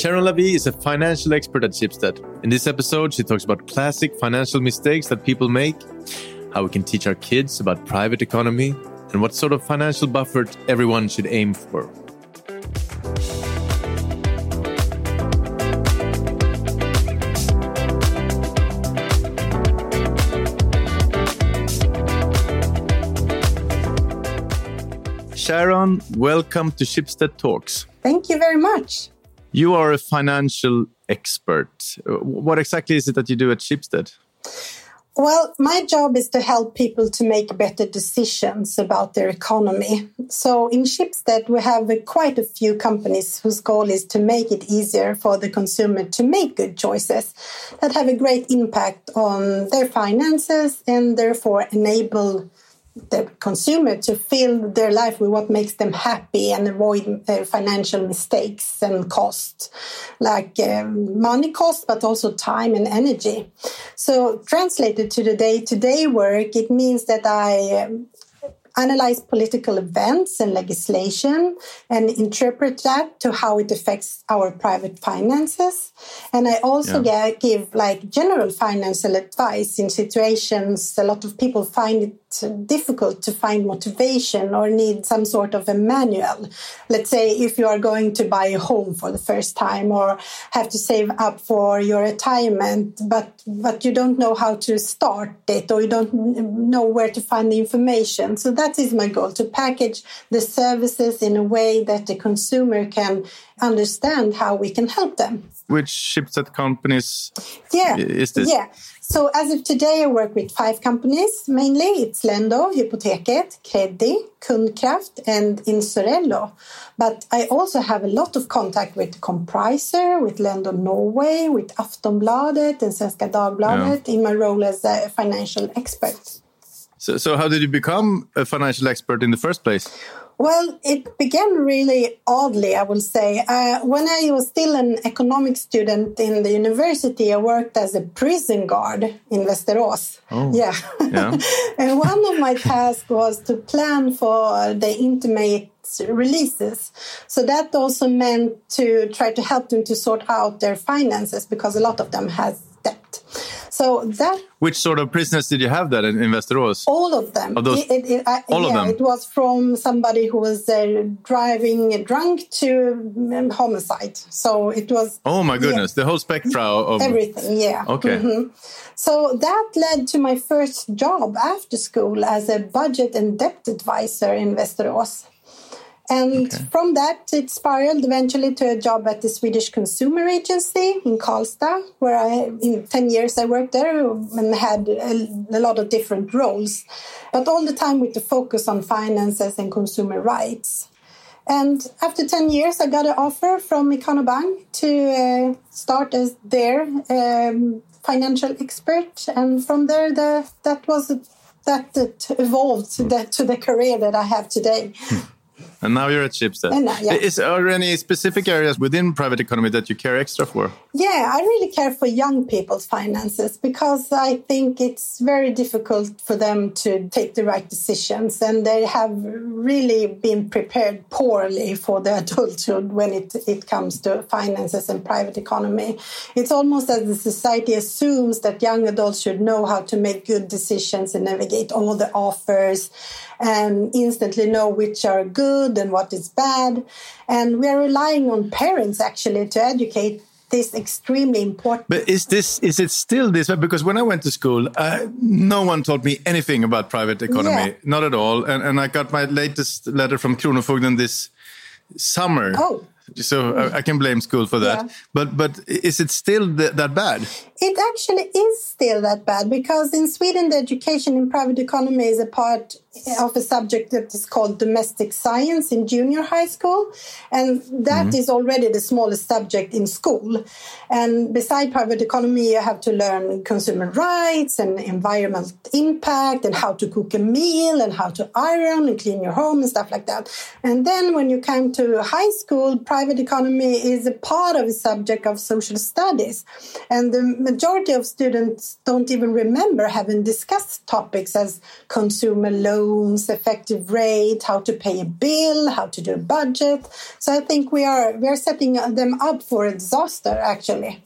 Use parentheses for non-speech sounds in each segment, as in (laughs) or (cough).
Sharon Lavie is a financial expert at Schibsted. In this episode, she talks about classic financial mistakes that people make, how we can teach our kids about private economy, and what sort of financial buffer everyone should aim for. Sharon, welcome to Schibsted Talks. Thank you very much. You are a financial expert. What exactly is it that you do at Schibsted? Well, my job is to help people to make better decisions about their economy. So in Schibsted, we have quite a few companies whose goal is to make it easier for the consumer to make good choices that have a great impact on their finances and therefore enable the consumer to fill their life with what makes them happy and avoid uh, financial mistakes and costs like um, money cost but also time and energy so translated to the day-to-day work it means that i um, analyze political events and legislation and interpret that to how it affects our private finances. And I also yeah. get, give like general financial advice in situations a lot of people find it difficult to find motivation or need some sort of a manual. Let's say if you are going to buy a home for the first time or have to save up for your retirement, but but you don't know how to start it or you don't know where to find the information. So that is my goal to package the services in a way that the consumer can understand how we can help them. Which Schibsted companies yeah. is this? Yeah. So as of today, I work with five companies mainly. It's Lendo, Hypoteket, Creddi, Kundkraft, and Insurello. But I also have a lot of contact with Compricer, with Lendo Norway, with Aftonbladet and Svenska Dagbladet yeah. in my role as a financial expert. So, so how did you become a financial expert in the first place? Well, it began really oddly, I will say. Uh, when I was still an economic student in the university, I worked as a prison guard in Västerås. Oh, yeah. yeah. (laughs) and one of my tasks was to plan for the intimate releases. So that also meant to try to help them to sort out their finances because a lot of them has debt. So that. Which sort of prisoners did you have that in, in Västerås? All of them. Of those, it, it, I, all yeah, of them. It was from somebody who was uh, driving drunk to um, homicide. So it was. Oh my goodness! Yeah, the whole spectrum of everything. Yeah. Okay. Mm -hmm. So that led to my first job after school as a budget and debt advisor in Västerås. And okay. from that, it spiraled eventually to a job at the Swedish Consumer Agency in Karlstad, where I, in 10 years I worked there and had a, a lot of different roles, but all the time with the focus on finances and consumer rights. And after 10 years, I got an offer from Ikano Bank to uh, start as their um, financial expert. And from there, the, that was that it evolved to the, to the career that I have today. And now you're at Schibsted. Now, yeah. Is are there any specific areas within private economy that you care extra for? Yeah, I really care for young people's finances because I think it's very difficult for them to take the right decisions, and they have really been prepared poorly for the (laughs) adulthood when it it comes to finances and private economy. It's almost as the society assumes that young adults should know how to make good decisions and navigate all the offers and instantly know which are good and what is bad. And we are relying on parents actually to educate this extremely important. But is this is it still this? Because when I went to school, uh, no one taught me anything about private economy, yeah. not at all. And, and I got my latest letter from Kronofogden this summer. Oh so I, I, can blame school for that. Yeah. But but is it still th that bad? It actually is still that bad because in Sweden, the education in private economy is a part of a subject that is called domestic science in junior high school, and that mm -hmm. is already the smallest subject in school. And beside private economy, you have to learn consumer rights and environmental impact and how to cook a meal and how to iron and clean your home and stuff like that. And then when you come to high school, private economy is a part of a subject of social studies. And the majority of students don't even remember having discussed topics as consumer loan loans, effective rate, how to pay a bill, how to do a budget. So I think we are we are setting them up for disaster actually.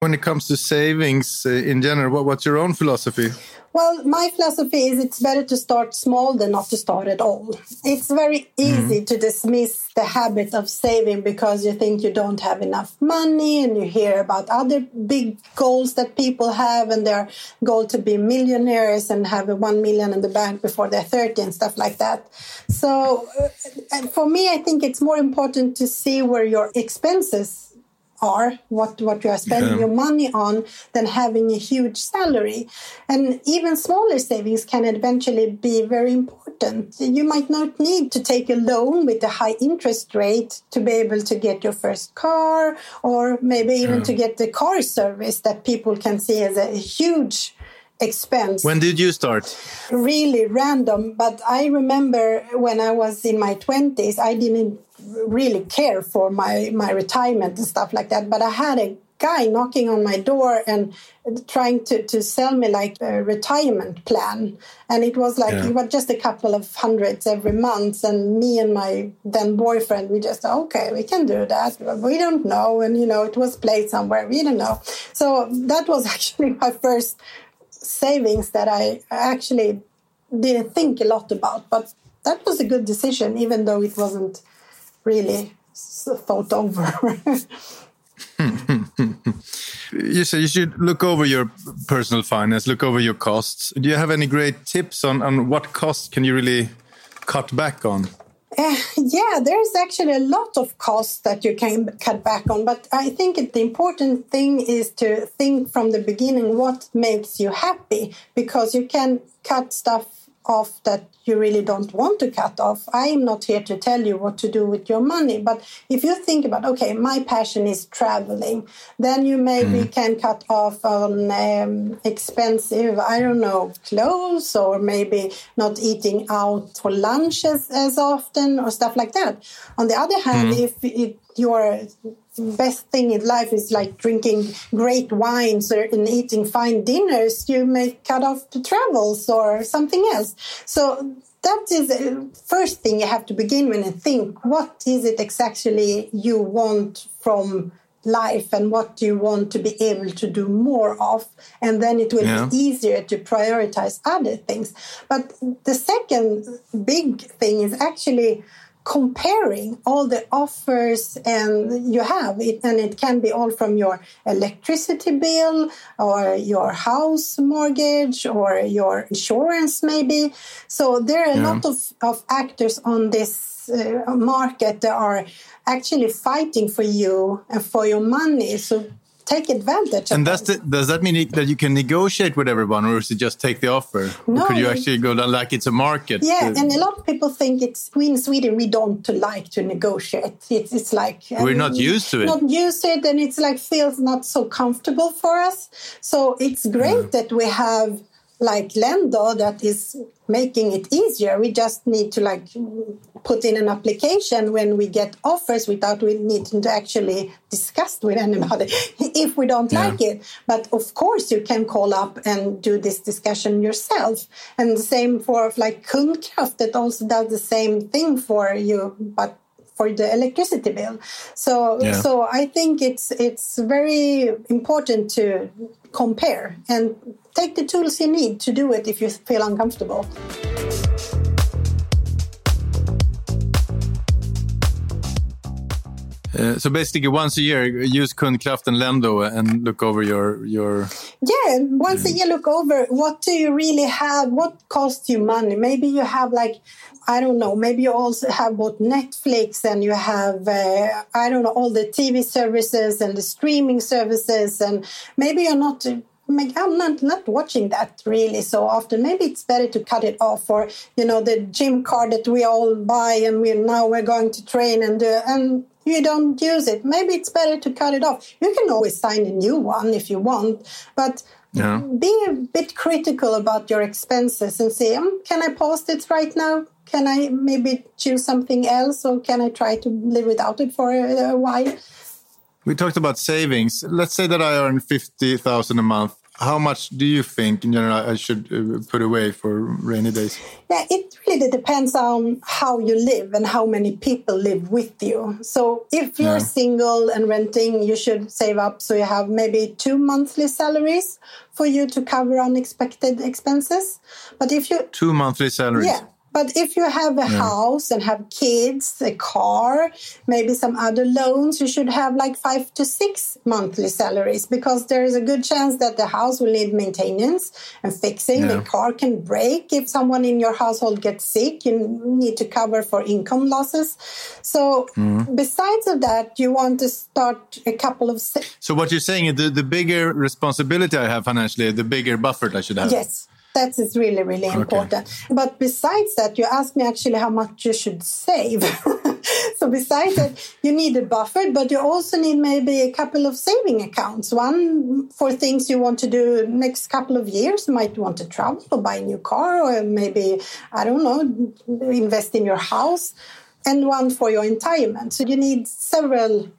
When it comes to savings uh, in general, what, what's your own philosophy? Well, my philosophy is it's better to start small than not to start at all. It's very easy mm. to dismiss the habit of saving because you think you don't have enough money and you hear about other big goals that people have and their goal to be millionaires and have a 1 million in the bank before they're 30 and stuff like that. So, uh, for me, I think it's more important to see where your expenses are, what, what you are spending yeah. your money on, than having a huge salary. And even smaller savings can eventually be very important. You might not need to take a loan with a high interest rate to be able to get your first car, or maybe even yeah. to get the car service that people can see as a huge expense. When did you start? Really random, but I remember when I was in my 20s, I didn't really care for my my retirement and stuff like that. But I had a guy knocking on my door and trying to, to sell me like a retirement plan and it was like yeah. it was just a couple of hundreds every month and me and my then boyfriend we just okay we can do that we don't know and you know it was played somewhere we don't know so that was (laughs) actually my first savings that i actually didn't think a lot about but that was a good decision even though it wasn't really thought over. (laughs) you say you should look over your personal finance, look over your costs. Do you have any great tips on, on what costs can you really cut back on? Uh, yeah, there's actually a lot of costs that you can cut back on, but I think the important thing is to think from the beginning what makes you happy because you can cut stuff off that you really don't want to cut off. I am not here to tell you what to do with your money. But if you think about, okay, my passion is traveling, then you maybe mm. can cut off on um, expensive, I don't know, clothes or maybe not eating out for lunches as often or stuff like that. On the other hand, mm. if, if your best thing in life is like drinking great wines or and eating fine dinners, you may cut off the travels or something else. So that is the first thing you have to begin with and think what is it exactly you want from life and what do you want to be able to do more of and then it will yeah. be easier to prioritize other things but the second big thing is actually comparing all the offers and you have it and it can be all from your electricity bill or your house mortgage or your insurance maybe so there are a yeah. lot of, of actors on this uh, market that are actually fighting for you and for your money so take advantage. And the, does that mean that you can negotiate with everyone, or is it just take the offer? No, could you actually go down like it's a market? Yeah, uh, and a lot of people think it's we in Sweden we don't like to negotiate. It's, it's like we're not used to it. Not used to it, and it's like feels not so comfortable for us. So it's great that we have like Lendo that is making it easier. We just need to like put in an application when we get offers without we needing to actually discuss with anybody (laughs) if we don't yeah. like it. But of course, you can call up and do this discussion yourself. And the same for like Kundkraft that also does the same thing for you, but for the electricity bill. So, yeah. so I think it's it's very important to compare and take the tools you need to do it if you feel uncomfortable. So basically, once a year, use Kundkraft and Lendo and look over your your. Yeah, once a year, look over what do you really have. What costs you money? Maybe you have like I don't know. Maybe you also have both Netflix and you have uh, I don't know all the TV services and the streaming services, and maybe you're not I'm not, not watching that really so often. Maybe it's better to cut it off or, you know, the gym card that we all buy and we now we're going to train and, and you don't use it. Maybe it's better to cut it off. You can always sign a new one if you want, but yeah. be a bit critical about your expenses and say, um, can I post it right now? Can I maybe choose something else or can I try to live without it for a, a while? We talked about savings. Let's say that I earn 50,000 a month how much do you think in general I should uh, put away for rainy days? Yeah, it really depends on how you live and how many people live with you. So if you're yeah. single and renting, you should save up so you have maybe two monthly salaries for you to cover unexpected expenses. But if you two monthly salaries, yeah, but if you have a yeah. house and have kids, a car, maybe some other loans, you should have like five to six monthly salaries because there is a good chance that the house will need maintenance and fixing. Yeah. The car can break if someone in your household gets sick. You need to cover for income losses. So mm. besides of that, you want to start a couple of. So what you're saying is the, the bigger responsibility I have financially, the bigger buffer I should have. Yes. That is really, really important. Okay. But besides that, you asked me actually how much you should save. (laughs) so besides that, you need a buffer, but you also need maybe a couple of saving accounts. One for things you want to do next couple of years. You might want to travel or buy a new car, or maybe I don't know, invest in your house, and one for your retirement. So you need several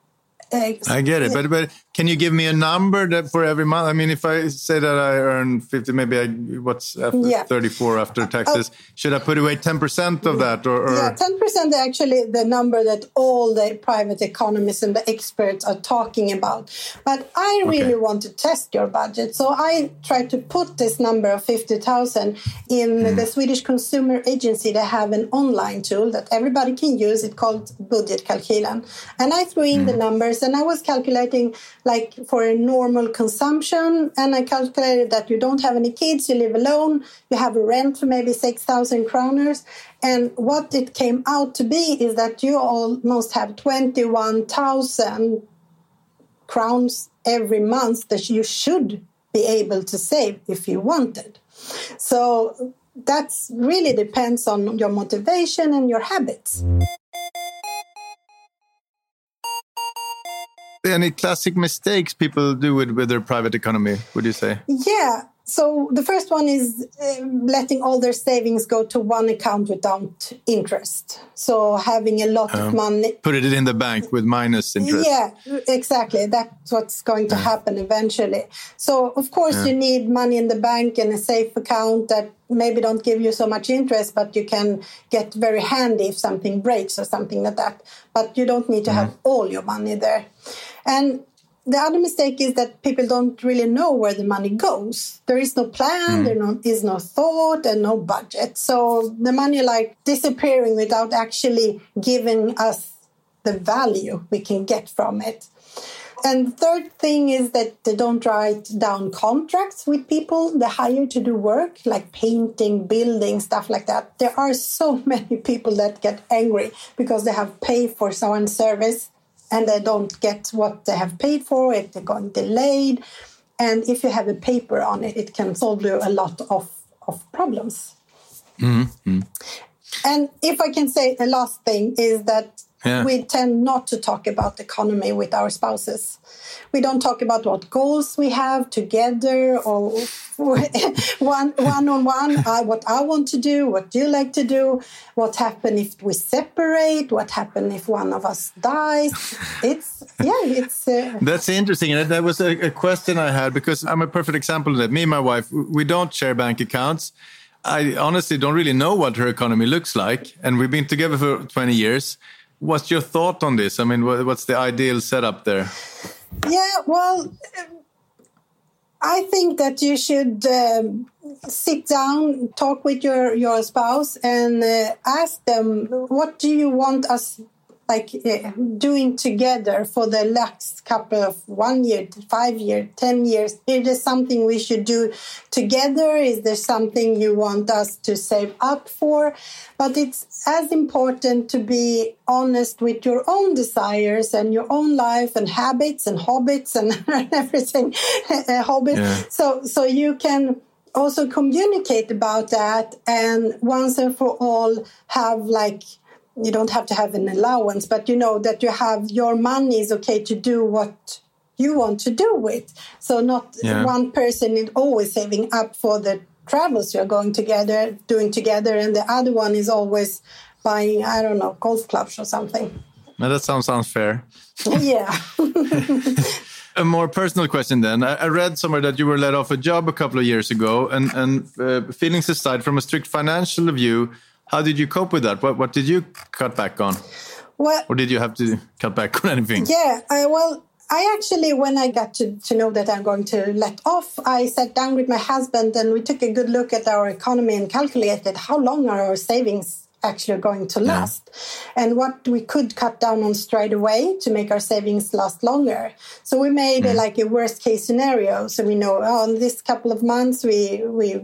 uh, I get it, but but can you give me a number that for every month? I mean, if I say that I earn fifty, maybe I what's after yeah. thirty four after taxes? Uh, should I put away ten percent of that, or, or? yeah, ten percent actually the number that all the private economists and the experts are talking about. But I really okay. want to test your budget, so I try to put this number of fifty thousand in mm. the Swedish Consumer Agency. They have an online tool that everybody can use. It's called Budgetkalkylen, and I threw in mm. the numbers and I was calculating like for a normal consumption, and I calculated that you don't have any kids, you live alone, you have a rent for maybe six thousand kroners, and what it came out to be is that you almost have twenty one thousand crowns every month that you should be able to save if you wanted. So that's really depends on your motivation and your habits. Any classic mistakes people do with, with their private economy, would you say? Yeah. So the first one is uh, letting all their savings go to one account without interest. So having a lot um, of money. Put it in the bank with minus interest. Yeah, exactly. That's what's going to yeah. happen eventually. So, of course, yeah. you need money in the bank and a safe account that maybe don't give you so much interest, but you can get very handy if something breaks or something like that. But you don't need to mm. have all your money there. And the other mistake is that people don't really know where the money goes. There is no plan, mm. there no, is no thought, and no budget. So the money like disappearing without actually giving us the value we can get from it. And third thing is that they don't write down contracts with people they hire to do work like painting, building, stuff like that. There are so (laughs) many people that get angry because they have paid for someone's service and they don't get what they have paid for it they're going delayed and if you have a paper on it it can solve you a lot of, of problems mm-hmm. and if i can say a last thing is that yeah. we tend not to talk about economy with our spouses we don't talk about what goals we have together or (laughs) one one on one. What I want to do, what you like to do, what happen if we separate, what happen if one of us dies. It's yeah, it's. Uh, That's interesting, and that was a, a question I had because I'm a perfect example of that. Me and my wife, we don't share bank accounts. I honestly don't really know what her economy looks like, and we've been together for 20 years. What's your thought on this? I mean, what's the ideal setup there? Yeah, well, I think that you should um, sit down, talk with your, your spouse, and uh, ask them, what do you want us like uh, doing together for the next couple of one year, five year, ten years? Is there something we should do together? Is there something you want us to save up for? But it's as important to be honest with your own desires and your own life and habits and hobbies (laughs) and everything, uh, hobbies. Yeah. So so you can also communicate about that and once and for all have like you don't have to have an allowance, but you know that you have your money is okay to do what you want to do with. So not yeah. one person is always saving up for the travels you're going together, doing together, and the other one is always buying, I don't know, golf clubs or something. No, that sounds unfair. yeah. (laughs) (laughs) a more personal question then. I, I, read somewhere that you were let off a job a couple of years ago, and and uh, feelings aside, from a strict financial view, how did you cope with that? What what did you cut back on? Well, or did you have to cut back on (laughs) anything? Yeah, I, well, I actually, when I got to, to know that I'm going to let off, I sat down with my husband and we took a good look at our economy and calculated how long are our savings actually going to last yeah. and what we could cut down on straight away to make our savings last longer so we made mm. a, like a worst case scenario so we know oh in this couple of months we we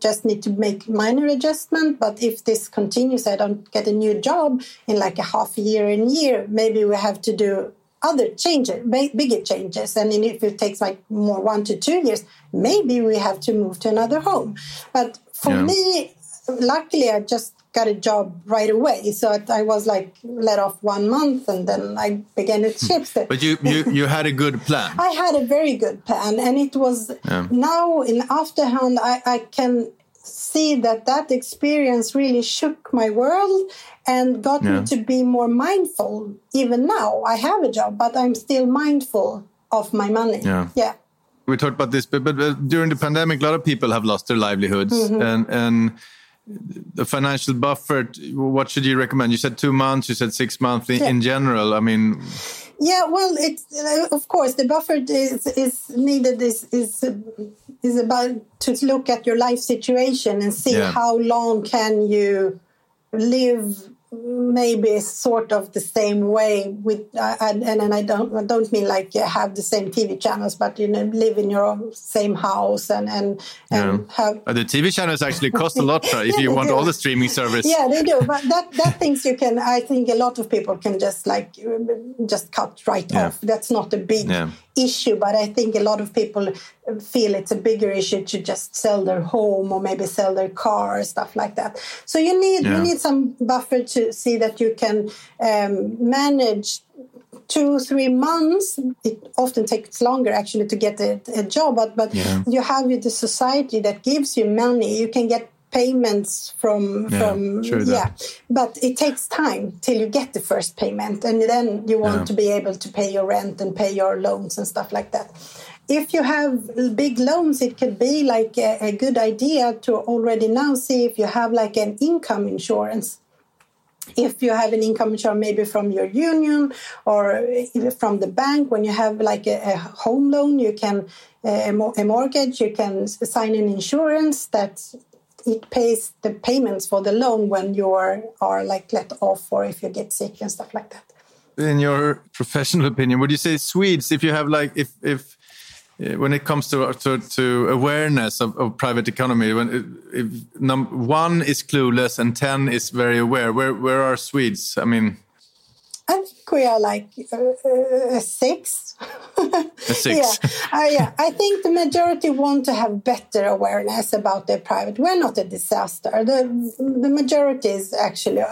just need to make minor adjustment but if this continues i don't get a new job in like a half a year and year maybe we have to do other changes bigger changes and if it takes like more one to two years maybe we have to move to another home but for yeah. me luckily i just got a job right away. So I was like let off one month, and then I began at Schibsted. But you, you you had a good plan. I had a very good plan, and it was yeah. now in afterhand I, I can see that that experience really shook my world and got yeah. me to be more mindful. Even now, I have a job, but I'm still mindful of my money. Yeah. Yeah we talked about this, but, but, during the pandemic, a lot of people have lost their livelihoods, mm -hmm. and and the financial buffer what should you recommend you said two months you said six months in, yeah. in general i mean yeah well it's uh, of course the buffer is is needed is is is about to look at your life situation and see yeah. how long can you live maybe sort of the same way with uh, and, and I don't I don't mean like you have the same TV channels but you know live in your own same house and and, and yeah. have uh, the TV channels actually cost a lot if (laughs) you want all the streaming service yeah they do but that that things you can I think a lot of people can just like just cut right yeah. off that's not a big yeah. Issue but I think a lot of people feel it's a bigger issue to just sell their home or maybe sell their car stuff like that. So you need you need some buffer to see that you can um, manage two three months. It often takes longer actually to get a, a job but but yeah. you have the society that gives you money. You can get payments from yeah, from yeah. But it takes time till you get the first payment and then you want yeah. to be able to pay your rent and pay your loans and stuff like that. If you have big loans it could be like a, a good idea to already now see if you have like an income insurance. If you have an income insurance maybe from your union or from the bank when you have like a, a home loan you can a, a mortgage you can sign an insurance that it pays the payments for the loan when you are, are like let off or if you get sick and stuff like that in your professional opinion would you say swedes if you have like if if eh, when it comes to to, to awareness of, of, private economy, when if num one is clueless and ten is very aware, where where are Swedes? I mean, I think we are like uh, a six. a (laughs) six. yeah, uh, yeah. I think the majority want to have better awareness about their private. We're not a disaster. The the majority is actually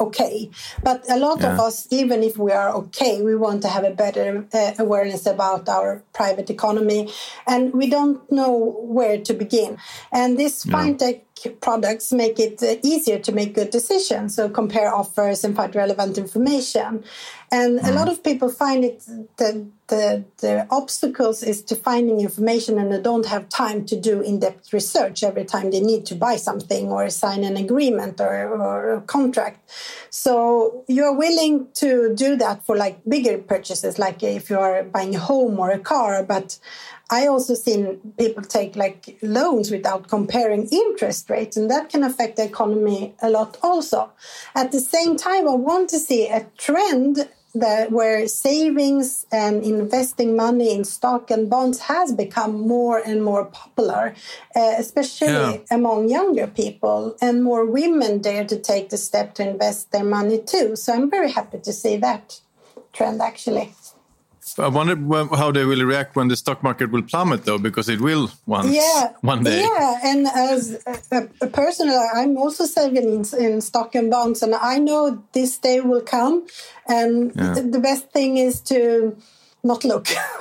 okay. But a lot yeah. of us, even if we are okay, we want to have a better uh, awareness about our private economy, and we don't know where to begin. And this fintech products make it uh, easier to make good decisions. So compare offers and find relevant information. And mm. a lot of people find it that the, the obstacles is to finding information and they don't have time to do in-depth research every time they need to buy something or sign an agreement or, or a contract. So you're willing to do that for like bigger purchases, like if you are buying a home or a car, but I also seen people take like loans without comparing interest rates, and that can affect the economy a lot also. At the same time, I want to see a trend that where savings and investing money in stock and bonds has become more and more popular, uh, especially yeah. among younger people, and more women dare to take the step to invest their money too. So I'm very happy to see that trend actually. I wonder how they will react when the stock market will plummet, though, because it will once, yeah, one day. Yeah, and as a, a person, I'm also saving in, in, stock and bonds, and I know this day will come. And yeah. the, the best thing is to not look. (laughs)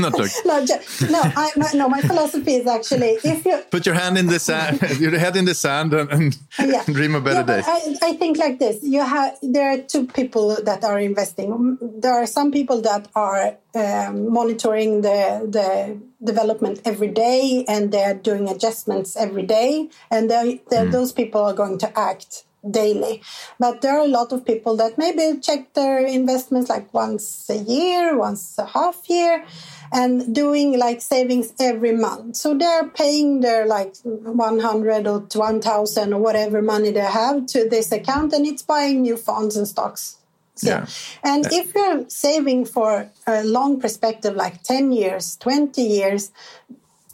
not look. no, just, no, I, my, no. My philosophy is actually if you put your hand in the sand, (laughs) your head in the sand, and, and yeah. (laughs) dream of better yeah, days. I, I, think like this: you have there are two people that are investing. There are some people that are um, monitoring the the development every day, and they're doing adjustments every day, and they're, mm. those people are going to act daily. But there are a lot of people that maybe check their investments like once a year, once a half year, and doing like savings every month. So they're paying their like 100 or 1000 or whatever money they have to this account and it's buying new funds and stocks. So, yeah. And yeah. if you're saving for a long perspective, like 10 years, 20 years,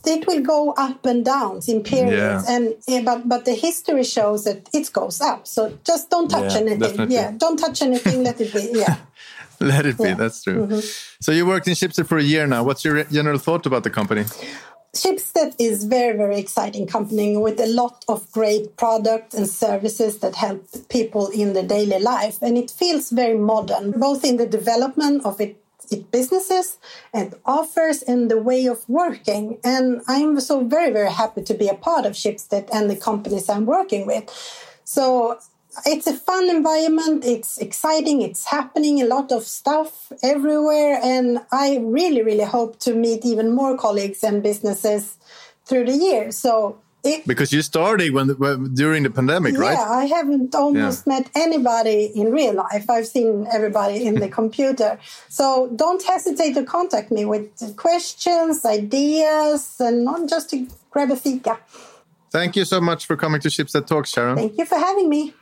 it will go up and down in periods yeah. and yeah, but but the history shows that it goes up. So just don't touch yeah, anything. Definitely. yeah don't touch anything. Let it be. (laughs) Yeah. Let it be that's true. Mm -hmm. so you worked in Schibsted for a year now. What's your general thought about the company? Schibsted is very very exciting company with a lot of great products and services that help people in their daily life. And it feels very modern both in the development of it businesses and offers and the way of working. And I'm so very, very happy to be a part of Schibsted and the companies I'm working with. So it's a fun environment. It's exciting. It's happening a lot of stuff everywhere. And I really, really hope to meet even more colleagues and businesses through the year. So it, because you started when, when during the pandemic, yeah, right? Yeah, I haven't almost yeah. met anybody in real life. I've seen everybody in the (laughs) computer. So don't hesitate to contact me with questions, ideas, and not just to grab a fika. Thank you so much for coming to Schibsted Talks, Sharon. Thank you for having me.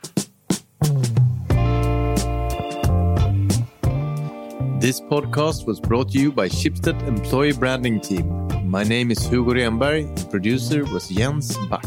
This podcast was brought to you by Schibsted Employee Branding Team. My name is Hugo Renberg. The producer was Jens Back.